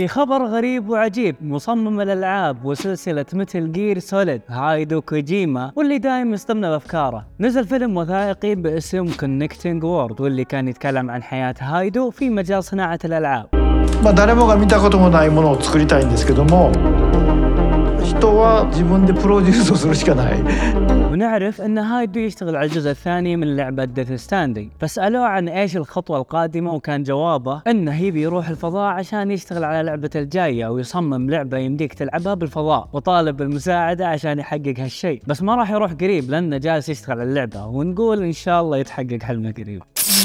في خبر غريب وعجيب مصمم الألعاب وسلسلة Metal Gear Solid هايدو كوجيما واللي دايم يصدمنا بأفكاره. نزل فيلم وثائقي باسم Connecting Worlds واللي كان يتكلم عن حياة هايدو في مجال صناعة الألعاب. ونعرف إن هايدو يشتغل على الجزء الثاني من لعبة Death Stranding فسألوه عن إيش الخطوة القادمة وكان جوابه إنه يبي يروح الفضاء عشان يشتغل على لعبة الجاية ويصمم لعبة يمديك تلعبها بالفضاء وطالب بالمساعدة عشان يحقق هالشيء. بس ما راح يروح قريب لأنه جالس يشتغل على اللعبة. ونقول إن شاء الله يتحقق حلمه قريب